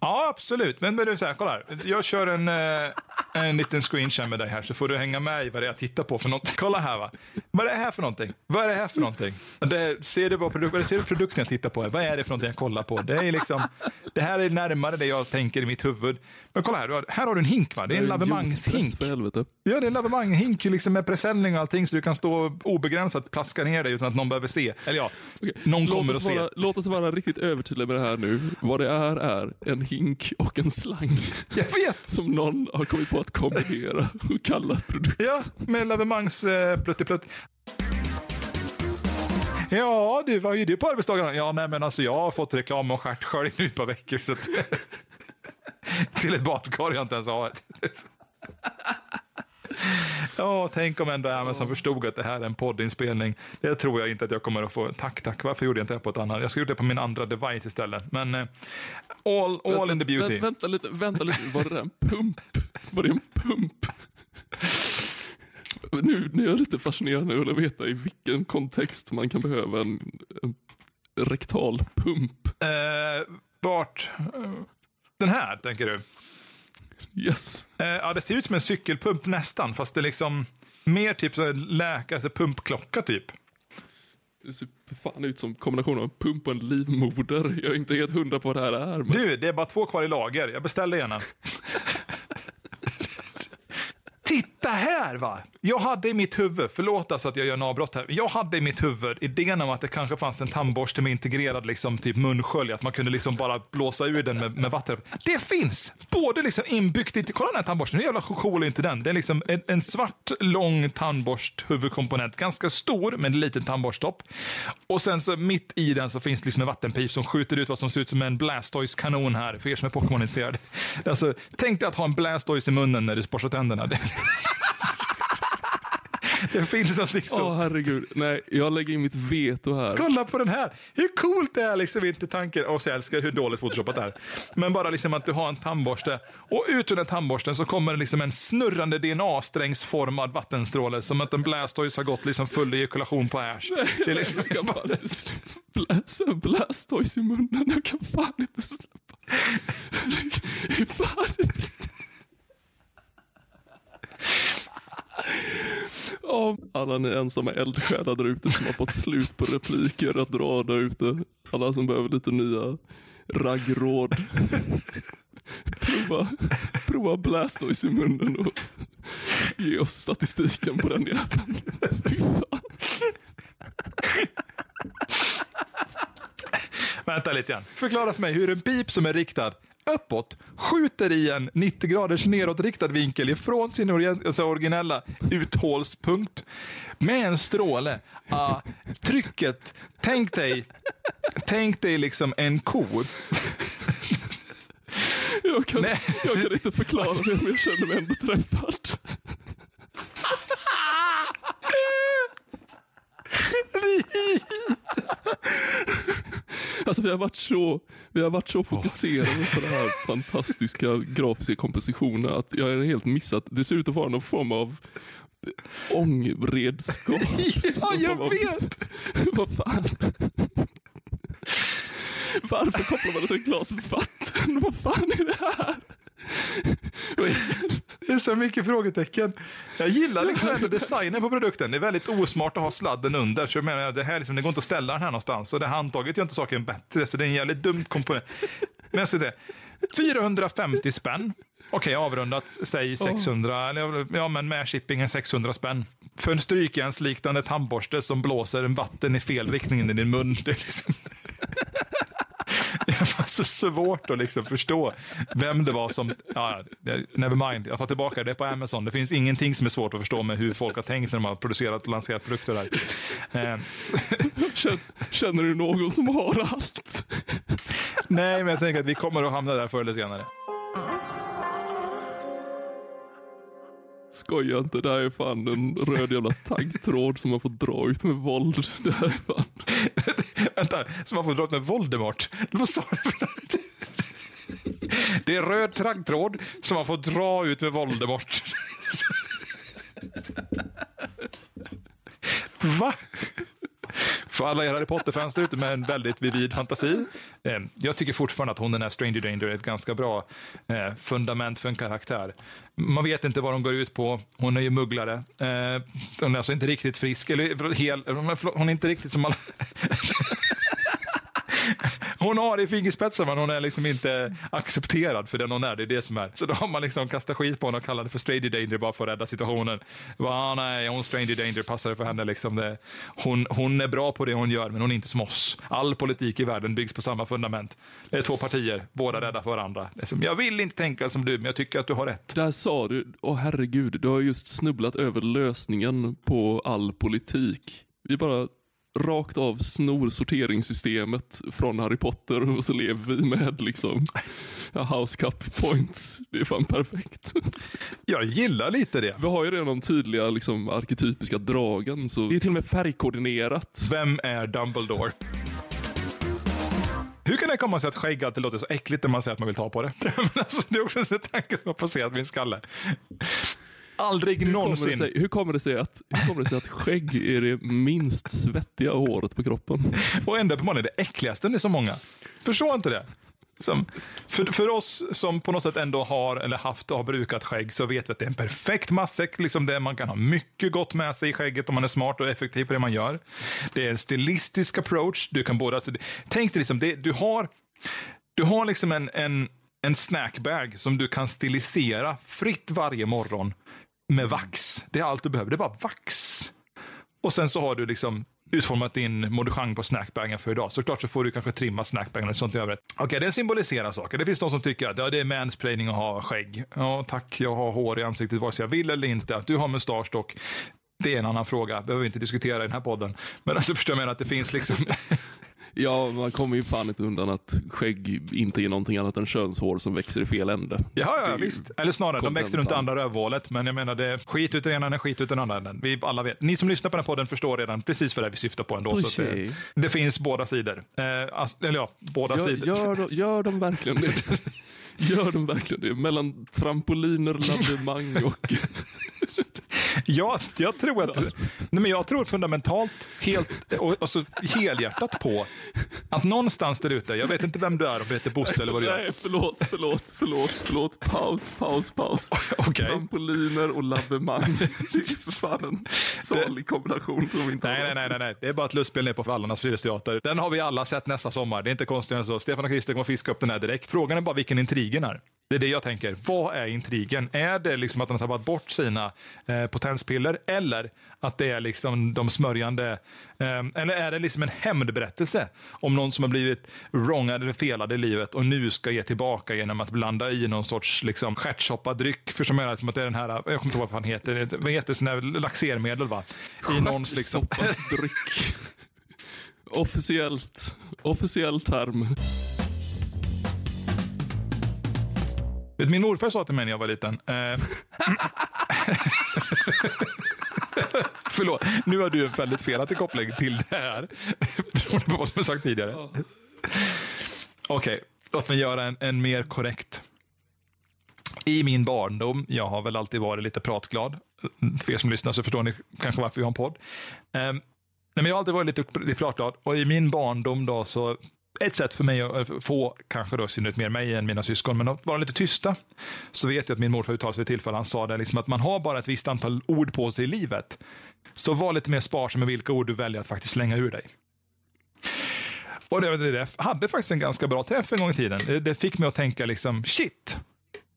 Ja, absolut. Men, men du, så här, kolla här. Jag kör en, eh, en liten screenshare med dig här så får du hänga med i vad det är jag tittar på för någonting. Kolla här va. Vad är det här för någonting? Vad är det här för någonting? Det, ser, du vad produk, ser du produkten jag tittar på? Vad är det för någonting jag kollar på? Det, är liksom, det här är närmare det jag tänker i mitt huvud. Men kolla här, har, här har du en hink va? Det är en lavemangshink. Ja, det är en lavemangshink liksom med presenning och allting så du kan stå obegränsat plaska ner dig utan att någon behöver se. Eller ja, någon Låt kommer att se. vara, låt oss vara riktigt övertydliga med det här nu. Vad det är, är en hink och en slang. Jag vet! Som någon har kommit på att kombinera och kalla produkt. Ja, med lavemangs eh, pluttiplutt. Ja, du, vad är du på arbetsdagarna? Ja, nej, men alltså jag har fått reklam om stjärtskölj nu ett par veckor. Så att, till ett badkar jag inte ens har ett. Ja, tänk om ändå Amazon förstod att det här är en poddinspelning. Det tror jag inte att jag kommer att få. Tack, tack. Varför gjorde jag inte det på ett annat? Jag skulle gjort det på min andra device istället. Men eh, all, all in the beauty. Vä- vänta lite, vänta lite. Var det en pump? Var det en pump? Nu, nu är jag lite fascinerad och vill veta i vilken kontext man kan behöva en, en rektal pump. Eh, vart? Den här, tänker du? Yes. Eh, ja, det ser ut som en cykelpump nästan, fast det är liksom mer typ så läka, alltså pumpklocka typ. Det ser för fan ut som kombination av en pump och en livmoder. Jag är inte helt hundra på vad det här är. Men... Du, det är bara två kvar i lager. Jag beställer gärna. Titta här va. Jag hade i mitt huvud, förlåt alltså att jag gör en avbrott här. Jag hade i mitt huvud idén om att det kanske fanns en tandborste med integrerad liksom, typ munskölj. Att man kunde liksom bara blåsa ur den med, med vatten. Det finns! Både liksom inbyggt i... Kolla den här tandborsten, hur jävla cool är inte den? Det är liksom en, en svart, lång tandborst huvudkomponent. Ganska stor, med en liten tandborsttopp. Och sen så mitt i den så finns liksom en vattenpip som skjuter ut vad som ser ut som en Blastoise-kanon här, för er som är Pokémon-intresserade. Alltså, tänk dig att ha en Blastoise i munnen när du borstar tänderna. Det, finns någonting så. Åh herregud. Nej, jag lägger in mitt veto här. Kolla på den här! Hur coolt det är liksom inte tanken. Och så älskar jag hur dåligt photoshopat det är. Men bara liksom att du har en tandborste och ut ur den tandborsten så kommer det liksom en snurrande DNA-strängsformad vattenstråle som att en Blastoise har gått liksom full ejakulation på Ash. Det är liksom Jag. Bläsa en Blastoise i munnen. Jag kan fan inte släppa. Fan inte... Alla ni ensamma eldsjälar där ute som har fått slut på repliker att dra där ute. Alla som behöver lite nya raggråd. Prova, prova Blastoise i munnen och ge oss statistiken på den jäveln. Fy fan. Vänta lite grann. Förklara för mig hur en pip som är riktad uppåt skjuter i en 90 graders nedåtriktad vinkel ifrån sin alltså originella uthålspunkt med en stråle. Ah, trycket, tänk dig, tänk dig liksom en ko. Jag kan, Nej. jag kan inte förklara det men jag känner mig ändå träffad. Alltså vi har varit så, vi har varit så fokuserade på den här fantastiska grafiska kompositionen att jag har helt missat. Det ser ut att vara någon form av ångredskap. Ja, jag vet! Vad fan? Varför kopplar man det till ett glas vatten? Vad fan är det här? Det är så mycket frågetecken. Jag gillar liksom ändå designen på produkten. Det är väldigt osmart att ha sladden under. Så jag menar, det, här liksom, det går inte att ställa den här någonstans. Och det handtaget gör inte saken bättre. Så det är en jävligt dumt komponent. Men jag ska det. 450 spänn. Okej, avrundat, säg 600, eller ja men med shippingen 600 spänn. För en strykjärnsliknande tandborste som blåser en vatten i fel riktning in i din mun. Det är liksom... Det var så svårt att liksom förstå vem det var som... Ja, never mind, jag tar tillbaka det på Amazon. Det finns ingenting som är svårt att förstå med hur folk har tänkt när de har producerat och lanserat produkter där. Eh, Känner, känner du någon som har allt? nej, men jag tänker att vi kommer att hamna där förr eller senare. Skoja inte, det här är fan en röd jävla taggtråd som man får dra ut med våld. Det här är fan... Vänta, som man får dra ut med Voldemort? Vad sa du för? Det är röd taggtråd som man får dra ut med Voldemort. Va? För alla er Harry Potter-fans ute med en väldigt vivid fantasi. Eh, jag tycker fortfarande att hon den här Stranger Danger är ett ganska bra eh, fundament för en karaktär. Man vet inte vad de går ut på. Hon är ju mugglare. Eh, hon är alltså inte riktigt frisk, eller hel, förlåt, hon är inte riktigt som alla... Hon har det i fingerspetsar men hon är liksom inte accepterad för den hon är. Det är det som är. Så då har man liksom kastat skit på henne och kallat det för Stranger Danger bara för att rädda situationen. Bara, ah, nej, hon Stranger Danger passar för henne. Liksom det. Hon, hon är bra på det hon gör men hon är inte som oss. All politik i världen byggs på samma fundament. Det är två partier, båda rädda för varandra. Det är som, jag vill inte tänka som du men jag tycker att du har rätt. Där sa du, åh herregud, du har just snubblat över lösningen på all politik. Vi bara rakt av snor sorteringssystemet från Harry Potter och så lever vi med liksom ja, house cup points. Det är fan perfekt. Jag gillar lite det. Vi har ju redan de tydliga liksom, arketypiska dragen så det är till och med färgkoordinerat. Vem är Dumbledore? Hur kan det komma sig att skägg alltid låter så äckligt när man säger att man vill ta på det? Men alltså, det är också en tanke som har passerat min skalle. Aldrig Hur kommer, det någonsin. sig, hur, kommer det sig att, hur kommer det sig att skägg är det minst svettiga håret på kroppen? Och ändå på det äckligaste det är så många. Förstår inte det. Som, för, för oss som på något sätt ändå har eller haft och har brukat skägg så vet vi att det är en perfekt matsäck. Liksom det, man kan ha mycket gott med sig i skägget om man är smart och effektiv på det man gör. Det är en stilistisk approach. Du kan både, alltså, tänk dig liksom, det, du har, du har liksom en, en, en snackbag som du kan stilisera fritt varje morgon med vax. Det är allt du behöver. Det är bara vax. Och sen så har du liksom utformat din modechang på snackbagen för idag. Såklart så får du kanske trimma snackbagen och sånt i övrigt. Okej, det symboliserar saker. Det finns de som tycker att ja, det är mansplaining att ha skägg. Ja, tack, jag har hår i ansiktet vare sig jag vill eller inte. Att du har mustasch dock. Det är en annan fråga, behöver vi inte diskutera i den här podden. Men alltså förstår jag menar att det finns liksom... Ja, man kommer ju fan inte undan att skägg inte är någonting annat än könshår som växer i fel ände. Ja, ja visst. Eller snarare, de växer runt andra rövhålet. Men jag menar, det är skit ut den ena änden, skit ut den andra änden. Vi alla vet. Ni som lyssnar på den här podden förstår redan precis vad det är vi syftar på ändå. Så det, det finns båda sidor. Eh, eller ja, båda Gör, sidor. gör, de- gör de verkligen det? Gör de verkligen det? Mellan trampoliner, lavemang och... Ja, jag tror att, nej men jag tror fundamentalt, helt, och, och så helhjärtat på att någonstans där ute, jag vet inte vem du är, om du heter Bosse eller vad du gör. Nej, förlåt, förlåt, förlåt, förlåt. Paus, paus, paus. Okej. Trampoliner och lavemang. Det är fan en salig kombination som inte Nej, nej, nej, nej, nej. Det är bara ett lustspel ner på Vallarnas Frilufteater. Den har vi alla sett nästa sommar. Det är inte konstigt än så. Stefan och Christer kommer fiska upp den här direkt. Frågan är bara vilken intrigen är. Det är det jag tänker. Vad är intrigen? Är det liksom att de har tagit bort sina eh, potenspiller eller att det är liksom de smörjande eh, eller är det liksom en hämndberättelse om någon som har blivit wrongad eller felad i livet och nu ska ge tillbaka genom att blanda i någon sorts liksom stjärtsoppad dryck. För som är som att det är den här, jag kommer inte ihåg vad han heter, vad heter sån här laxermedel va? I någons liksom... Dryck. Officiellt. Officiell term. Min morfar sa till mig när jag var liten. Eh, Förlåt, nu har du en väldigt felaktig koppling till det här. Beroende på vad som är sagt tidigare. Okej, låt mig göra en, en mer korrekt. I min barndom, jag har väl alltid varit lite pratglad. För er som lyssnar så förstår ni kanske varför vi har en podd. Eh, nej, men jag har alltid varit lite, lite pratglad och i min barndom då så ett sätt för mig att eh, få, kanske då i synnerhet mer mig än mina syskon, men att vara lite tysta. Så vet jag att min morfar uttalade sig vid tillfälle, han sa det liksom att man har bara ett visst antal ord på sig i livet. Så var lite mer sparsam med vilka ord du väljer att faktiskt slänga ur dig. Och det, det, det hade faktiskt en ganska bra träff en gång i tiden. Det, det fick mig att tänka liksom, shit,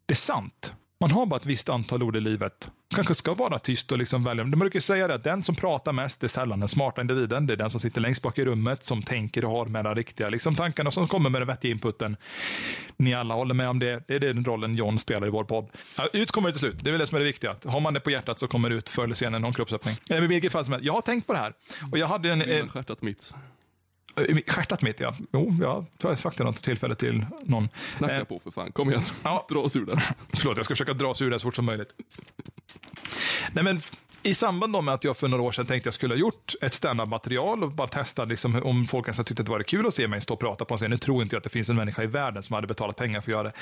det är sant. Man har bara ett visst antal ord i livet. Kanske ska vara tyst och liksom välja. De brukar säga det att den som pratar mest är sällan den smarta individen. Det är den som sitter längst bak i rummet, som tänker och har med de riktiga liksom, tankarna och som kommer med den vettiga inputen. Ni alla håller med om det. Det är den rollen John spelar i vår podd. Ja, ut kommer det till slut. Det är väl det som är det viktiga. Har man det på hjärtat så kommer det ut förr eller senare någon kroppsöppning. Eh, Men i vilket fall som helst, jag har tänkt på det här. Och jag hade en... Mitt. Eh, stjärtat mitt, ja. Jo, jag tror jag har sagt det något tillfälle till någon. Snacka Eh, på för fan. Kom igen. Ja. Dra oss ur det. Förlåt, jag ska försöka dra sig ur det så fort som möjligt. Nej, men I samband med att jag för några år sedan tänkte jag skulle ha gjort ett standardmaterial och bara testa liksom, om folk kanske tyckte att det var kul att se mig stå och prata på en scen. Nu tror inte jag att det finns en människa i världen som hade betalat pengar för att göra det.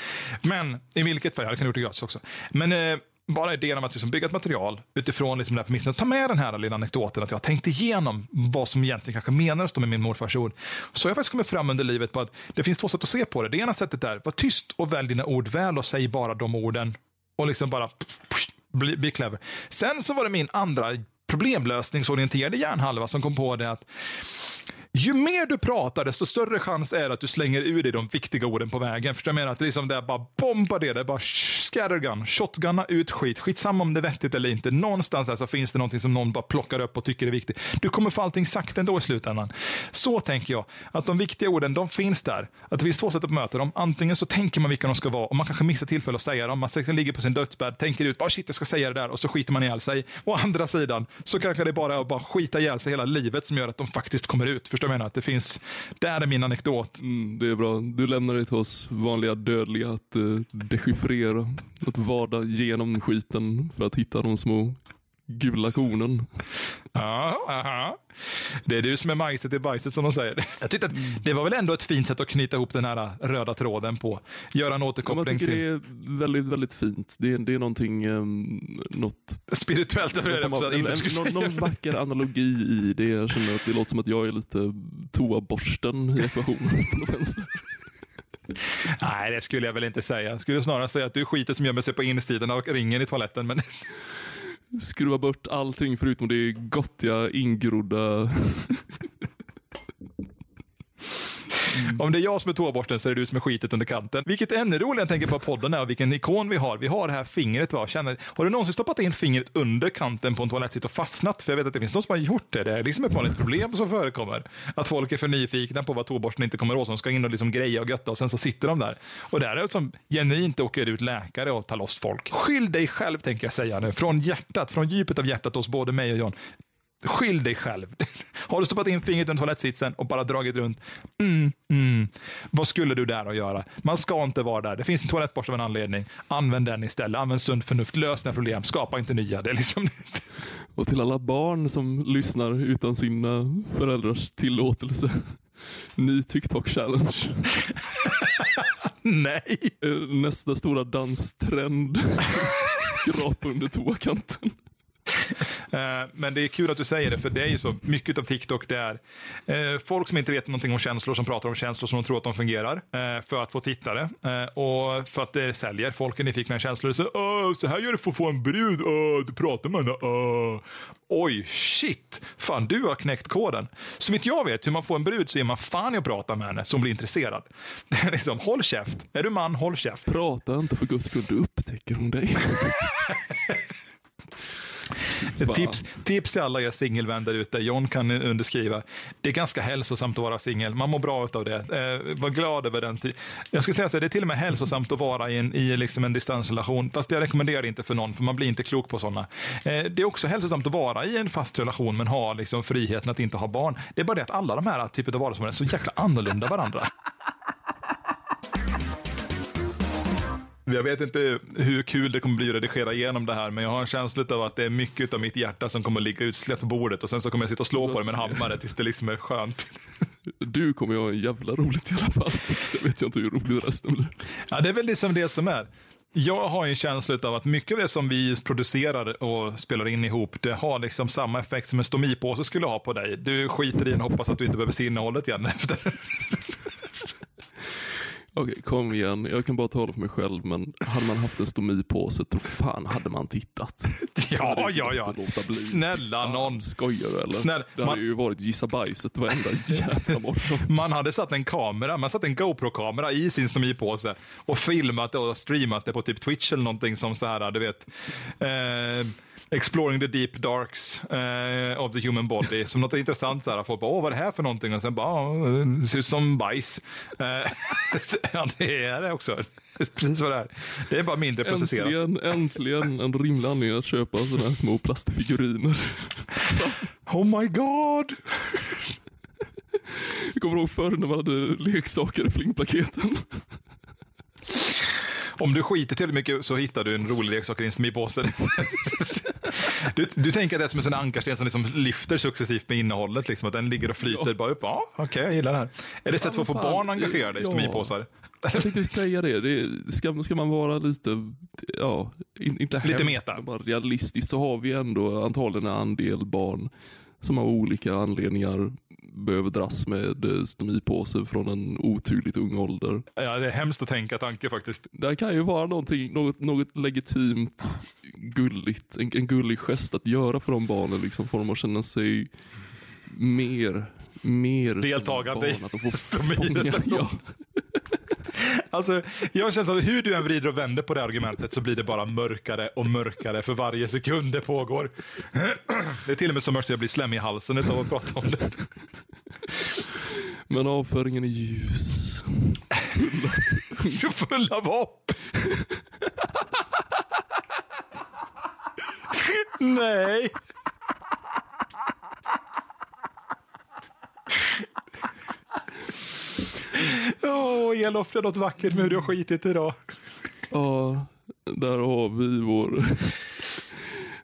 Men i vilket fall, jag hade kunnat gjort det gratis också. Men eh, bara idén om att liksom bygga ett material utifrån liksom den här premissen, ta med den här lilla anekdoten att jag har tänkt igenom vad som egentligen kanske menades med min morfars ord. Så jag faktiskt kommit fram under livet på att det finns två sätt att se på det. Det ena sättet är, var tyst och välj dina ord väl och säg bara de orden. Och liksom bara bli, bli clever. Sen så var det min andra problemlösningsorienterade hjärnhalva som kom på det att ju mer du pratar, desto större chans är det att du slänger ur dig de viktiga orden på vägen. Förstår du vad jag menar? Att det är liksom det är bara bomba det, det är bara scattergun, shotgunna ut skit. Skitsamma om det är vettigt eller inte. Någonstans där så finns det någonting som någon bara plockar upp och tycker är viktigt. Du kommer få allting sagt ändå i slutändan. Så tänker jag, att de viktiga orden, de finns där. Att det finns två sätt att möta dem. Antingen så tänker man vilka de ska vara och man kanske missar tillfälle att säga dem. Man ligger på sin dödsbädd, tänker ut, bara shit jag ska säga det där och så skiter man ihjäl sig. Å andra sidan så kanske det bara är att bara skita ihjäl sig hela livet som gör att de faktiskt kommer ut. Förstår förstår vad jag menar? Att det finns, där är min anekdot. Mm, det är bra. Du lämnar det till oss vanliga dödliga att uh, dechiffrera. Att vada genom skiten för att hitta de små gula kornen. Ja, aha. Det är du som är majset i bajset som de säger. Jag tyckte att det var väl ändå ett fint sätt att knyta ihop den här röda tråden på. Göra en Ja, man återkoppling tycker till det är väldigt, väldigt fint. Det är, det är någonting, um, något, spirituellt. över det, någon, så att jag inte en, skulle någon, någon vacker analogi i det. Jag känner att det låter som att jag är lite toaborsten i ekvationen på något vänster. Nej, det skulle jag väl inte säga. Jag skulle snarare säga att du är skiten som gömmer sig på insidan och ringen i toaletten. Men Skruva bort allting förutom det gottiga ingrodda. Mm. Om det är jag som är tåborsten så är det du som är skitet under kanten. Vilket är ännu roligare när jag tänker på podden är och vilken ikon vi har. Vi har det här fingret. Va? Känner, har du någonsin stoppat in fingret under kanten på en toalettsitt och fastnat? För jag vet att det finns någon som har gjort det. Det är liksom ett vanligt problem som förekommer. Att folk är för nyfikna på vad tåborsten inte kommer åt. Så de ska in och liksom greja och götta och sen så sitter de där. Och där är det som genuint åker ut läkare och tar loss folk. Skyll dig själv tänker jag säga nu. Från hjärtat, från djupet av hjärtat hos både mig och John. Skyll dig själv. Har du stoppat in fingret under toalettsitsen och bara dragit runt? Mm, mm. Vad skulle du där att göra? Man ska inte vara där. Det finns en toalettborste av en anledning. Använd den istället. Använd sunt förnuft. Lös dina problem. Skapa inte nya. Det är liksom... Och till alla barn som lyssnar utan sina föräldrars tillåtelse. Ny TikTok challenge. Nej. Eh, Nästa stora danstrend. Skrapa under toakanten. Eh, Men det är kul att du säger det, för det är ju så mycket av TikTok det är eh, folk som inte vet någonting om känslor, som pratar om känslor som de tror att de fungerar, eh, för att få tittare och för att det säljer. Folk är nyfikna på känslor. Så, Åh, så här gör du för att få en brud. Åh, du pratar med henne. Åh. Oj, shit. Fan, du har knäckt koden. Så vitt jag vet hur man får en brud så är man fan i att prata med henne som blir intresserad. Det är liksom, håll käft. Är du man, håll käft. Prata inte för guds skull, då upptäcker hon dig. Tips, tips till alla er singelvän där ute. John kan underskriva. Det är ganska hälsosamt att vara singel. Man mår bra av det. Eh, var glad över den tiden. Jag skulle säga så här, det är till och med hälsosamt att vara i en, i liksom en distansrelation. Fast jag rekommenderar det inte för någon, för man blir inte klok på sådana. Eh, det är också hälsosamt att vara i en fast relation, men ha liksom friheten att inte ha barn. Det är bara det att alla de här typer av vardagsmål är så jäkla annorlunda varandra. Jag vet inte hur kul det kommer bli att redigera igenom det här, men jag har en känsla av att det är mycket av mitt hjärta som kommer att ligga utsläppt på bordet och sen så kommer jag sitta och slå på det med en hammare tills det liksom är skönt. Du kommer ju ha en jävla roligt i alla fall. Sen vet jag inte hur roligt resten blir. Ja, det är väl liksom det som är. Jag har en känsla av att mycket av det som vi producerar och spelar in ihop, det har liksom samma effekt som en stomipåse skulle ha på dig. Du skiter i den och hoppas att du inte behöver se innehållet igen efter. Okej, kom igen. Jag kan bara tala för mig själv, men hade man haft en stomipåse, tror fan hade man tittat. Ja, ja, ja. Snälla Fan, någon. Skojar du eller? Snälla, det hade man- ju varit gissa bajset varenda jävla morgon. Man hade satt en kamera, man satt en GoPro-kamera i sin stomipåse och filmat det och streamat det på typ Twitch eller någonting som så här, du vet. Eh, Exploring the deep darks eh, of the human body. Som något intressant så här. Folk bara, åh vad är det här för någonting? Och sen bara, "Ja, det ser ut som bajs. Eh, ja, det är det också. Precis vad det är. Det är bara mindre processerat. Äntligen, äntligen en rimlig anledning att köpa sådana här små plastfiguriner. Oh my god! Jag kommer ihåg förr när man hade leksaker i flingpaketen. Om du skiter tillräckligt mycket så hittar du en rolig leksak i din stomipåse. Du, du tänker att det är som en sån ankarsten som liksom lyfter successivt med innehållet, liksom, att den ligger och flyter Ja. bara upp. Ja, okej, jag gillar det här. Är det ett sätt för att få barn engagerade i ja. stomipåsar? Jag tänkte säga det. det ska, ska man vara lite, ja, in, inte Lite hemskt, meta. men bara realistisk så har vi ändå antagligen en andel barn som av olika anledningar behöver dras med eh, stomipåse från en otydligt ung ålder. Ja, det är hemskt att tänka tanke faktiskt. Det kan ju vara något, något legitimt gulligt, en, en gullig gest att göra för de barnen, liksom, för dem att känna sig mer, mer Deltagande i stomin ja. Alltså, jag känner att hur du än vrider och vänder på det argumentet så blir det bara mörkare och mörkare för varje sekund det pågår. Det är till och med så mörkt att jag blir slemmig i halsen utav att prata om det. Men avföringen är ljus. Så full av hopp. Nej. Åh, Elof, det är något vackert med hur du har skitit idag. Ja, där har vi vår,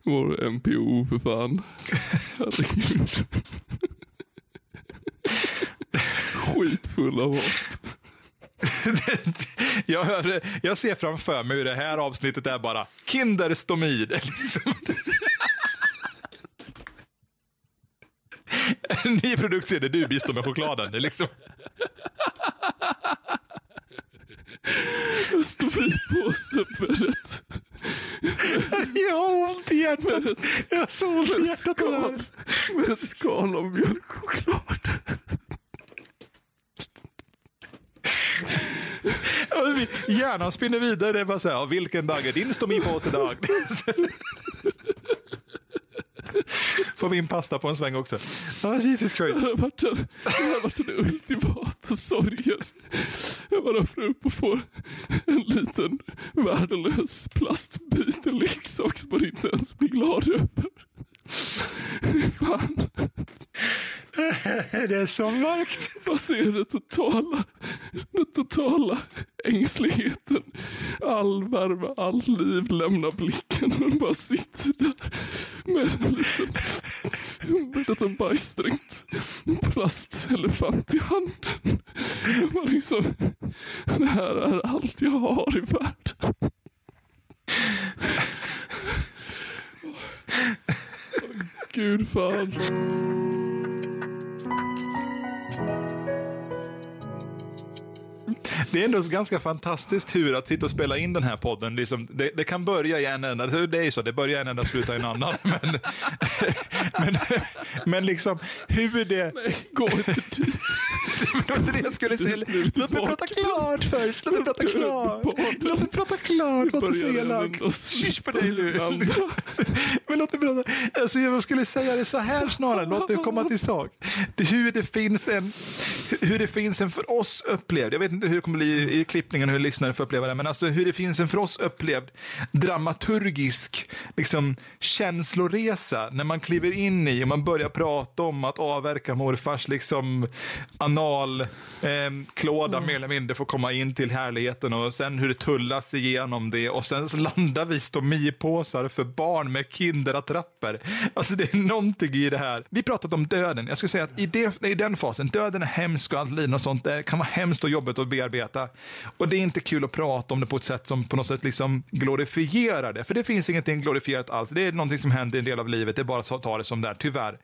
vår MPO för fan. Herregud. Skitfull av hopp. jag, hör, jag ser framför mig hur det här avsnittet är bara kinderstomid. Liksom. En ny produkt ser det du bistår med chokladen. Det är liksom, stod vi på stupet. Jag har ont i hjärtat. Ett, jag har så ont i hjärtat skal, Med ett skal av mjölkchoklad. Hjärnan spinner vidare. Det är bara så här, vilken dag är din stomipåse dag? Får vi in pasta på en sväng också? Oh, Jesus Christ. Det har varit den, det har varit den ultimata sorgen. Jag bara får upp och får en liten värdelös plastbit, en leksak som man inte ens blir glad över. Fan, Det är så mörkt. vad ser det totala, den totala ängsligheten. All värme, all liv lämnar blicken och bara sitter där med en liten, med en liten bajsdränkt plastelefant i handen. Man liksom, det här är allt jag har i världen. Åh, Gud Det är ändå ganska fantastiskt hur att sitta och spela in den här podden. Liksom, det, det kan börja i en ända. Alltså, Det är ju så, det börjar i en ända och slutar i en annan. Men, men, men liksom hur det... Nej, gå inte dit. Det var inte det jag skulle säga. Låt mig prata klart först. Låt mig prata klart. Låt mig prata klart. Låt oss se elak. Kyss på dig nu. Men låt mig prata. Alltså, jag skulle säga det så här snarare. Låt mig komma till sak. Hur, det finns en, hur det finns en för oss upplevd, jag vet inte hur det kommer bli i klippningen, hur lyssnare får uppleva det, men alltså hur det finns en för oss upplevd dramaturgisk liksom, känsloresa när man kliver in i och man börjar prata om att avverka morfars liksom, anal eh, klåda mer eller mindre får komma in till härligheten och sen hur det tullas igenom det och sen landar vi stomipåsar för barn med kinderattrapper. Alltså det är någonting i det här. Vi pratat om döden. Jag skulle säga att i, det, i den fasen, döden är hemsk och allt lidande och sånt, det kan vara hemskt och jobbigt att bearbeta. Och det är inte kul att prata om det på ett sätt som på något sätt liksom glorifierar det. För det finns ingenting glorifierat alls. Det är någonting som händer i en del av livet. Det är bara att ta det som det är, tyvärr.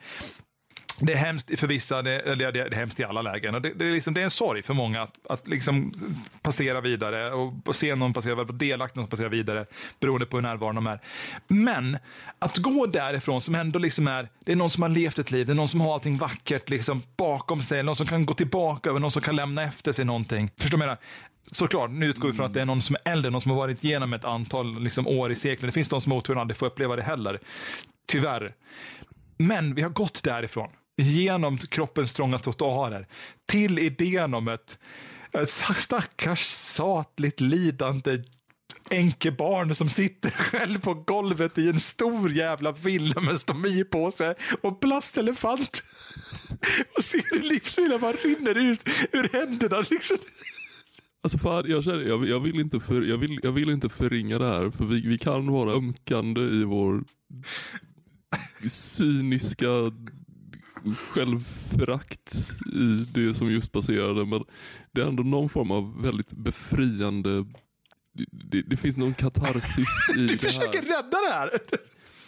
Det är hemskt för vissa, det, eller det, det är hemskt i alla lägen. Och det, det, är liksom, det är en sorg för många att, att liksom passera vidare och se någon passera, vara delaktig någon som passerar vidare beroende på hur närvarande de är. Men att gå därifrån som ändå liksom är, det är någon som har levt ett liv, det är någon som har allting vackert liksom bakom sig, någon som kan gå tillbaka över, någon som kan lämna efter sig någonting. Förstår du vad jag menar? Såklart, nu utgår vi från att det är någon som är äldre, någon som har varit igenom ett antal liksom, år i sekler. Det finns de som har oturen aldrig får uppleva det heller. Tyvärr. Men vi har gått därifrån, genom kroppens trånga trottoarer, till idén om ett, ett stackars satligt lidande änkebarn som sitter själv på golvet i en stor jävla villa med stomipåse och plastelefant. Och ser hur livsviljan bara rinner ut ur händerna. Liksom. Alltså fan, jag, känner, jag, jag, vill inte för, jag, vill, jag vill inte förringa det här, för vi, vi kan vara ömkande i vår cyniska självförakt i det som just passerade. Men det är ändå någon form av väldigt befriande det, det finns någon katarsis i Du det försöker här. rädda det här.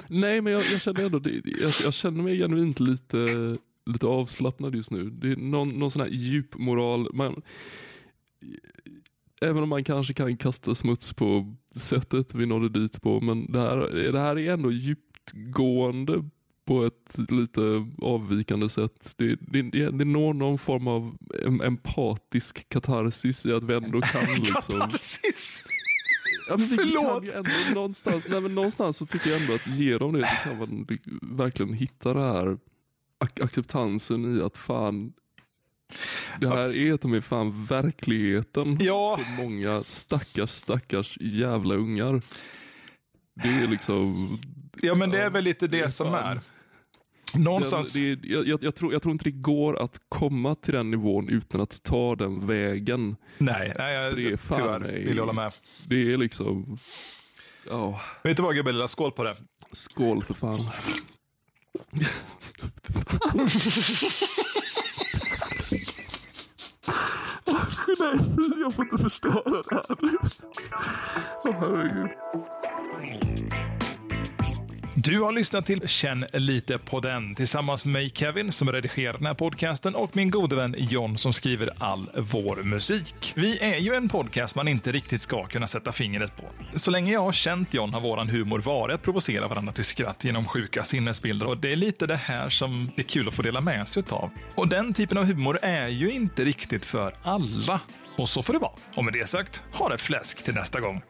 Nej, men jag, jag känner ändå det, jag, jag känner mig genuint lite, lite avslappnad just nu. Det är någon, någon sån här djup moral. Man, även om man kanske kan kasta smuts på sättet vi nådde dit på. Men det här, det här är ändå djupgående på ett lite avvikande sätt. Det, det, det, det når någon form av em- empatisk katarsis i att vi ändå kan liksom... Katarsis. Ja, men Förlåt. Kan ju ändå, någonstans, nej, men någonstans så tycker jag ändå att ge dem det så kan man verkligen hitta det här ac- acceptansen i att fan det här är ta mig fan verkligheten Ja. för många stackars stackars jävla ungar. Det är liksom Ja, men det är väl lite det, det är som är. Någonstans. Det, det, jag, jag, jag, tror, jag tror inte det går att komma till den nivån utan att ta den vägen. Nej, nej jag, För det är fan tyvärr mig- vill jag hålla med. Det är liksom, ja, Vet du vad gubben, lilla skål på det. skål för fan. Nej, jag får inte förstöra det här nu. Åh herregud. Du har lyssnat till Känn lite på den tillsammans med mig Kevin som redigerar den här podcasten och min gode vän John som skriver all vår musik. Vi är ju en podcast man inte riktigt ska kunna sätta fingret på. Så länge jag har känt John har våran humor varit att provocera varandra till skratt genom sjuka sinnesbilder och det är lite det här som det är kul att få dela med sig av. Och den typen av humor är ju inte riktigt för alla. Och så får det vara. Och med det sagt, ha det fläsk till nästa gång.